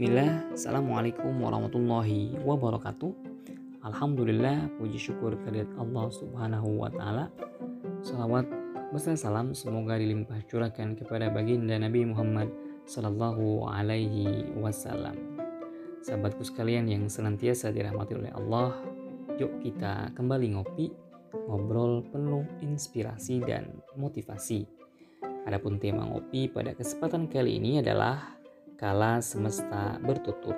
Bismillah, Assalamualaikum warahmatullahi wabarakatuh. Alhamdulillah, puji syukur kehadirat Allah subhanahu wa ta'ala. Salawat beserta salam semoga dilimpah curahkan kepada baginda Nabi Muhammad sallallahu alaihi wasallam. Sahabatku sekalian yang senantiasa dirahmati oleh Allah Yuk kita kembali ngopi, ngobrol penuh inspirasi dan motivasi. Adapun tema ngopi pada kesempatan kali ini adalah kala semesta bertutur.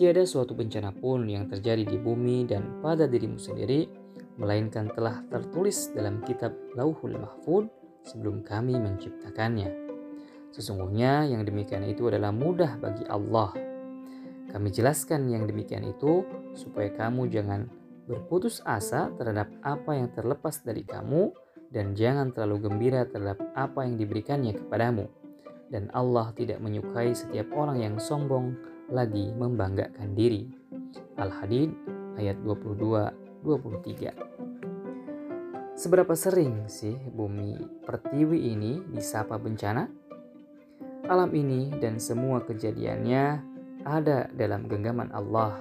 Tiada suatu bencana pun yang terjadi di bumi dan pada dirimu sendiri, melainkan telah tertulis dalam kitab Lauhul Mahfud sebelum kami menciptakannya. Sesungguhnya yang demikian itu adalah mudah bagi Allah. Kami jelaskan yang demikian itu supaya kamu jangan berputus asa terhadap apa yang terlepas dari kamu dan jangan terlalu gembira terhadap apa yang diberikannya kepadamu dan Allah tidak menyukai setiap orang yang sombong lagi membanggakan diri. Al-Hadid ayat 22-23 Seberapa sering sih bumi pertiwi ini disapa bencana? Alam ini dan semua kejadiannya ada dalam genggaman Allah.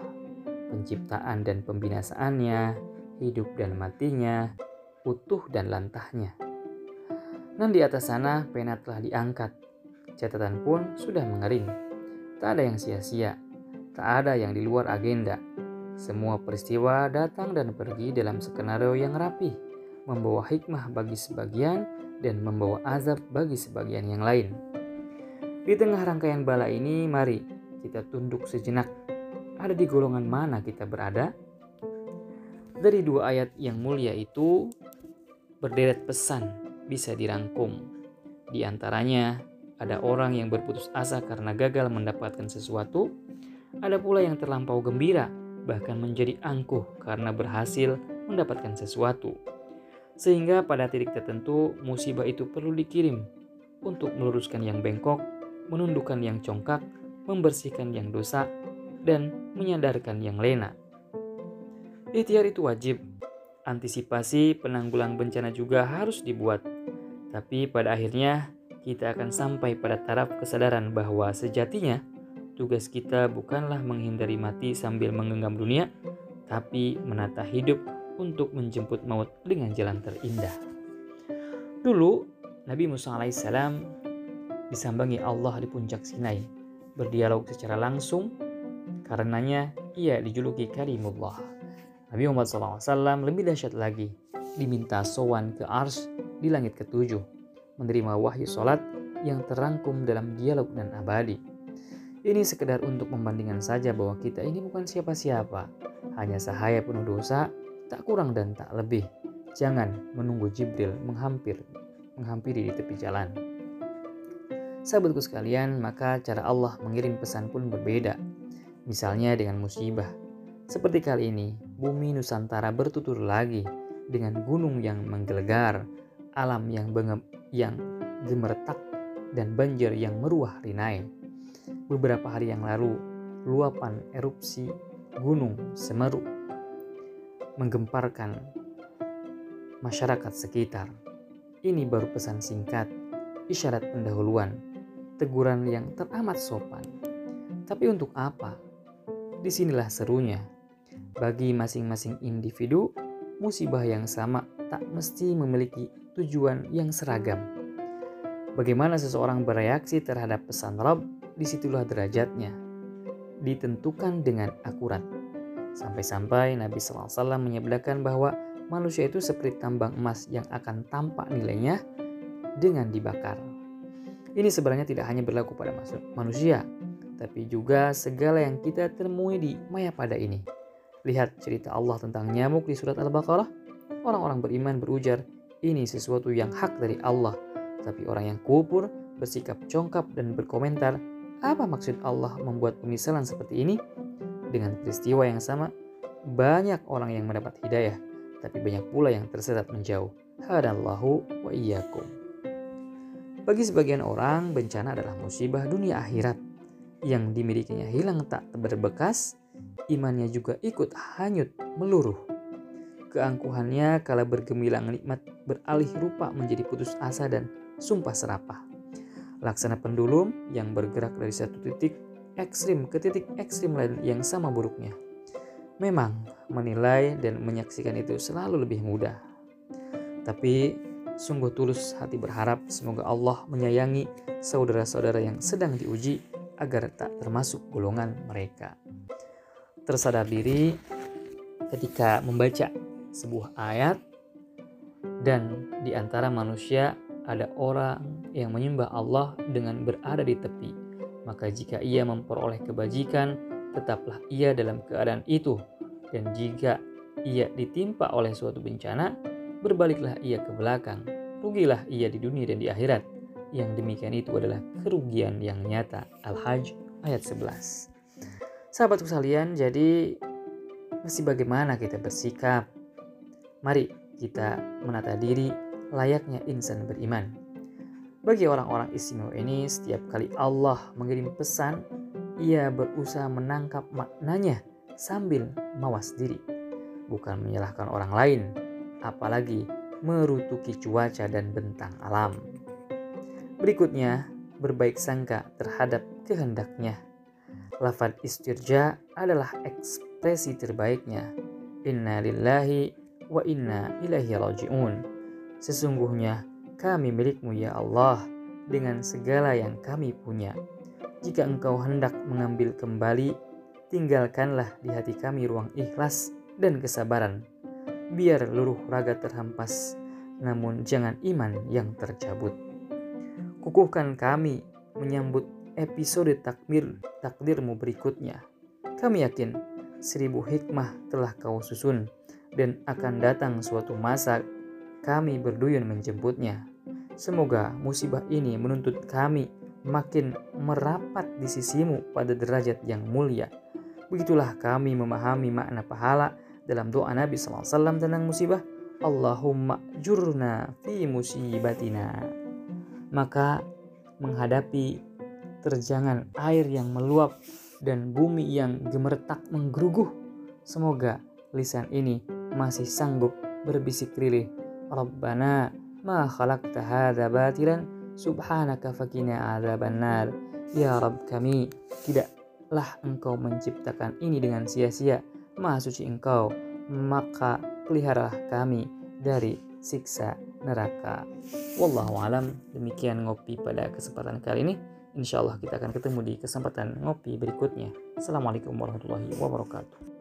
Penciptaan dan pembinasaannya, hidup dan matinya, utuh dan lantahnya. Dan di atas sana pena telah diangkat Catatan pun sudah mengering. Tak ada yang sia-sia, tak ada yang di luar agenda. Semua peristiwa datang dan pergi dalam skenario yang rapi, membawa hikmah bagi sebagian dan membawa azab bagi sebagian yang lain. Di tengah rangkaian bala ini, mari kita tunduk sejenak. Ada di golongan mana kita berada? Dari dua ayat yang mulia itu, berderet pesan bisa dirangkum. Di antaranya, ada orang yang berputus asa karena gagal mendapatkan sesuatu, ada pula yang terlampau gembira, bahkan menjadi angkuh karena berhasil mendapatkan sesuatu. Sehingga pada titik tertentu musibah itu perlu dikirim untuk meluruskan yang bengkok, menundukkan yang congkak, membersihkan yang dosa, dan menyadarkan yang lena. Ikhtiar itu wajib. Antisipasi penanggulang bencana juga harus dibuat. Tapi pada akhirnya kita akan sampai pada taraf kesadaran bahwa sejatinya tugas kita bukanlah menghindari mati sambil menggenggam dunia, tapi menata hidup untuk menjemput maut dengan jalan terindah. Dulu, Nabi Musa alaihissalam disambangi Allah di puncak Sinai, berdialog secara langsung, karenanya ia dijuluki Karimullah. Nabi Muhammad SAW lebih dahsyat lagi, diminta sowan ke Ars di langit ketujuh menerima wahyu sholat yang terangkum dalam dialog dan abadi. Ini sekedar untuk membandingkan saja bahwa kita ini bukan siapa-siapa, hanya sahaya penuh dosa, tak kurang dan tak lebih. Jangan menunggu Jibril menghampir, menghampiri di tepi jalan. Sahabatku sekalian, maka cara Allah mengirim pesan pun berbeda. Misalnya dengan musibah. Seperti kali ini, bumi Nusantara bertutur lagi dengan gunung yang menggelegar, alam yang yang gemertak dan banjir yang meruah rinai. Beberapa hari yang lalu, luapan erupsi Gunung Semeru menggemparkan masyarakat sekitar. Ini baru pesan singkat, isyarat pendahuluan, teguran yang teramat sopan. Tapi untuk apa? Di sinilah serunya. Bagi masing-masing individu, musibah yang sama tak mesti memiliki tujuan yang seragam. Bagaimana seseorang bereaksi terhadap pesan Rob, di situlah derajatnya. Ditentukan dengan akurat. Sampai-sampai Nabi SAW menyebutkan bahwa manusia itu seperti tambang emas yang akan tampak nilainya dengan dibakar. Ini sebenarnya tidak hanya berlaku pada manusia, tapi juga segala yang kita temui di maya pada ini. Lihat cerita Allah tentang nyamuk di surat Al-Baqarah. Orang-orang beriman berujar, ini sesuatu yang hak dari Allah. Tapi orang yang kubur bersikap congkap dan berkomentar, apa maksud Allah membuat pemisalan seperti ini? Dengan peristiwa yang sama, banyak orang yang mendapat hidayah, tapi banyak pula yang tersesat menjauh. Hadallahu wa iyyakum. Bagi sebagian orang, bencana adalah musibah dunia akhirat. Yang dimilikinya hilang tak berbekas, imannya juga ikut hanyut meluruh. Keangkuhannya kala bergemilang nikmat beralih rupa menjadi putus asa dan sumpah serapah. Laksana pendulum yang bergerak dari satu titik ekstrim ke titik ekstrim lain yang sama buruknya. Memang menilai dan menyaksikan itu selalu lebih mudah. Tapi sungguh tulus hati berharap semoga Allah menyayangi saudara-saudara yang sedang diuji agar tak termasuk golongan mereka. Tersadar diri ketika membaca sebuah ayat dan di antara manusia ada orang yang menyembah Allah dengan berada di tepi. Maka jika ia memperoleh kebajikan, tetaplah ia dalam keadaan itu. Dan jika ia ditimpa oleh suatu bencana, berbaliklah ia ke belakang. Rugilah ia di dunia dan di akhirat. Yang demikian itu adalah kerugian yang nyata. Al-Hajj ayat 11. Sahabatku sekalian, jadi masih bagaimana kita bersikap? Mari kita menata diri layaknya insan beriman. Bagi orang-orang istimewa ini, setiap kali Allah mengirim pesan, ia berusaha menangkap maknanya sambil mawas diri, bukan menyalahkan orang lain, apalagi merutuki cuaca dan bentang alam. Berikutnya, berbaik sangka terhadap kehendaknya. Lafad istirja adalah ekspresi terbaiknya. Inna lillahi wa inna ilaihi raji'un. Sesungguhnya kami milikmu ya Allah dengan segala yang kami punya. Jika engkau hendak mengambil kembali, tinggalkanlah di hati kami ruang ikhlas dan kesabaran. Biar luruh raga terhempas, namun jangan iman yang tercabut. Kukuhkan kami menyambut episode takdir takdirmu berikutnya. Kami yakin seribu hikmah telah kau susun dan akan datang suatu masa kami berduyun menjemputnya. Semoga musibah ini menuntut kami makin merapat di sisimu pada derajat yang mulia. Begitulah kami memahami makna pahala dalam doa Nabi SAW tentang musibah. Allahumma jurna fi musibatina. Maka menghadapi terjangan air yang meluap dan bumi yang gemertak menggeruguh. Semoga lisan ini masih sanggup berbisik rilih Rabbana ma khalaqta hadza batilan subhanaka fakina adzaban nar. Ya Rabb kami, tidaklah engkau menciptakan ini dengan sia-sia. Maha suci engkau, maka peliharalah kami dari siksa neraka. Wallahu alam, demikian ngopi pada kesempatan kali ini. Insya Allah kita akan ketemu di kesempatan ngopi berikutnya. Assalamualaikum warahmatullahi wabarakatuh.